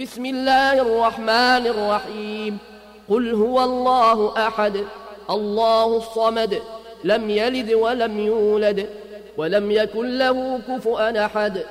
بسم الله الرحمن الرحيم. قل هو الله أحد الله الصمد لم يلد ولم يولد ولم يكن له كفؤا أحد.